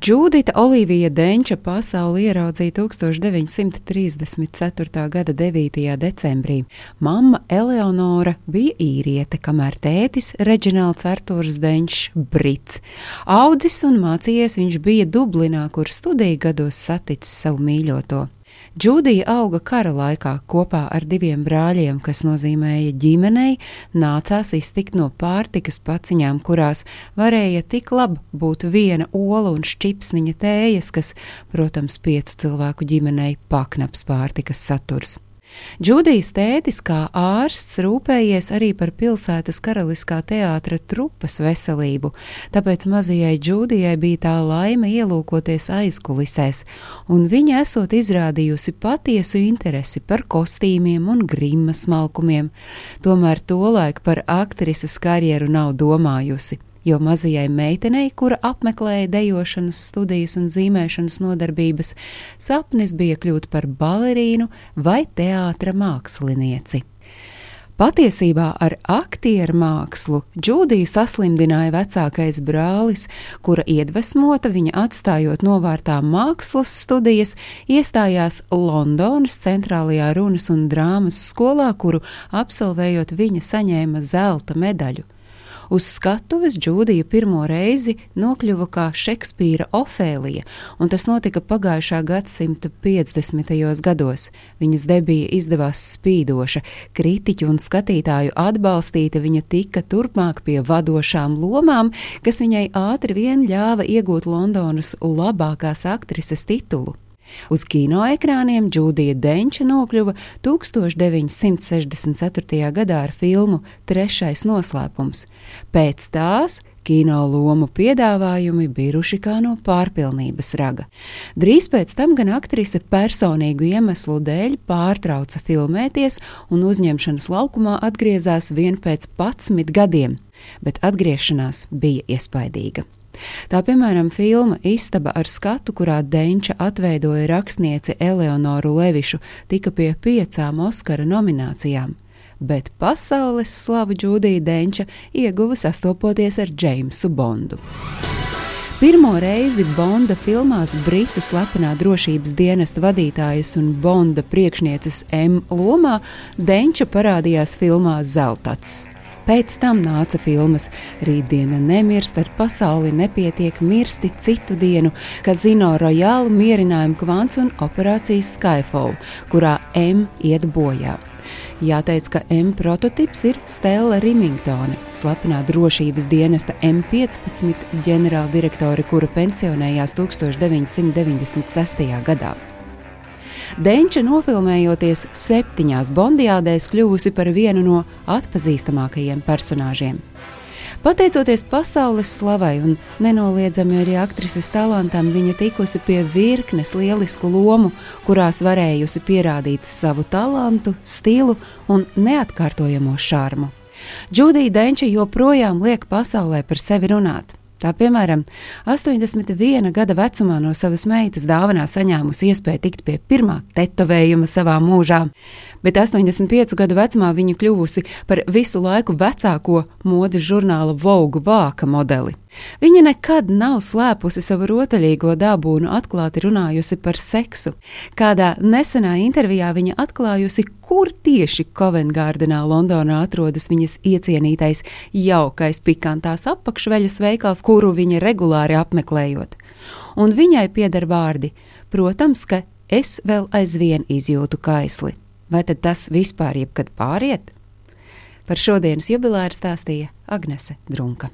Džudita Olivija Denča pasauli ieraudzīja 1934. gada 9. decembrī. Mamma Eleonora bija īriete, kamēr tētis Reģināls Artūrs Denčs Brits. Audzis un mācījies viņš bija Dublinā, kur studiju gados saticis savu mīļoto. Džudija auga kara laikā kopā ar diviem brāļiem, kas nozīmēja ģimenei, nācās iztikt no pārtikas paciņām, kurās varēja tik labi būt viena ola un šķipsniņa tējas, kas, protams, piecu cilvēku ģimenei paknaps pārtikas saturs. Džudijas tētis, kā ārsts, rūpējies arī par pilsētas karaliskā teātra trupas veselību, tāpēc mazajai Džudijai bija tā laime ielūkoties aizkulisēs, un viņa esot izrādījusi patiesu interesi par kostīmiem un grimmas smalkumiem, tomēr tolaik par aktrises karjeru nav domājusi jo mazajai meitenei, kura apmeklēja dejošanas studijas un zīmēšanas nodarbības, sapnis bija kļūt par balerīnu vai teātra mākslinieci. Patiesībā ar aktieru mākslu Džudiju saslimdināja vecākais brālis, kura iedvesmota viņa atstājot novārtā mākslas studijas, iestājās Londonas centrālajā runas un drāmas skolā, kuru absolvējot viņa saņēma zelta medaļu. Uz skatuves Džūdija pirmo reizi nokļuva kā Šekspīra Ofēlija, un tas notika pagājušā gadsimta 50. gados. Viņas debija izdevās spīdoša, kritiķu un skatītāju atbalstīta, viņa tika turpmāk pie vadošām lomām, kas viņai ātri vien ļāva iegūt Londonas labākās aktrises titulu. Uz kinoekrāniem Džūdija Denča nokļuva 1964. gadā ar filmu Trešais noslēpums. Pēc tās kino lomu piedāvājumi bijuši kā no pārpilnības raga. Drīz pēc tam gan aktrise personīgu iemeslu dēļ pārtrauca filmēties un uzņemšanas laukumā atgriezās vien pēc 11 gadiem, bet atgriešanās bija iespaidīga. Tā piemēram filma Istaba ar skatu, kurā Denča atveidoja rakstnieci Eleonoru Levišu, tika pie piecām Oskara nominācijām. Bet pasaules slavu Džudija Denča ieguva sastopoties ar Džeimsu Bondu. Pirmo reizi Bonda filmās Britu slepenā drošības dienesta vadītājas un Bonda priekšnieces M lomā Denča parādījās filmā Zeltats. Pēc tam nāca filmas Rītdiena nemirst, ar pasauli nepietiek mirsti citu dienu, Kazino Royale, Mierinājumu kvants un operācijas Skyfall, kurā M iet bojā. Jāteic, ka M prototyps ir Stela Rimingtone, slepenā drošības dienesta M15 ģenerāldirektore, kura pensionējās 1996. gadā. Denča nofilmējoties septiņās bondiādēs, kļuvusi par vienu no atpazīstamākajiem personāžiem. Pateicoties pasaules slavai un nenoliedzami arī aktrises talantam, viņa tikusi pie virknes lielisku lomu, kurās varējusi pierādīt savu talantu, stilu un neatkārtojamo šarmu. Džudija Denča joprojām liek pasaulē par sevi runāt. Tā piemēram, 81 gada vecumā no savas meitas dāvanā saņēmusi iespēju tikt pie pirmā tetovējuma savā mūžā, bet 85 gadu vecumā viņa kļuvusi par visu laiku vecāko modes žurnāla Vogue vāka modeli. Viņa nekad nav slēpusi savu rotaļīgo dabu un atklāti runājusi par seksu. Kādā nesenā intervijā viņa atklājusi, kur tieši Coventgārdenā, Londonā atrodas viņas iecienītais, jaukais, pikantās apakšveļas veikals, kuru viņa regulāri apmeklējot. Un viņai pieder vārdi: Protams, ka es vēl aizvien izjūtu kaisli. Vai tad tas vispār jebkad pāriet? Par šodienas jubileāru stāstīja Agnese Drunka.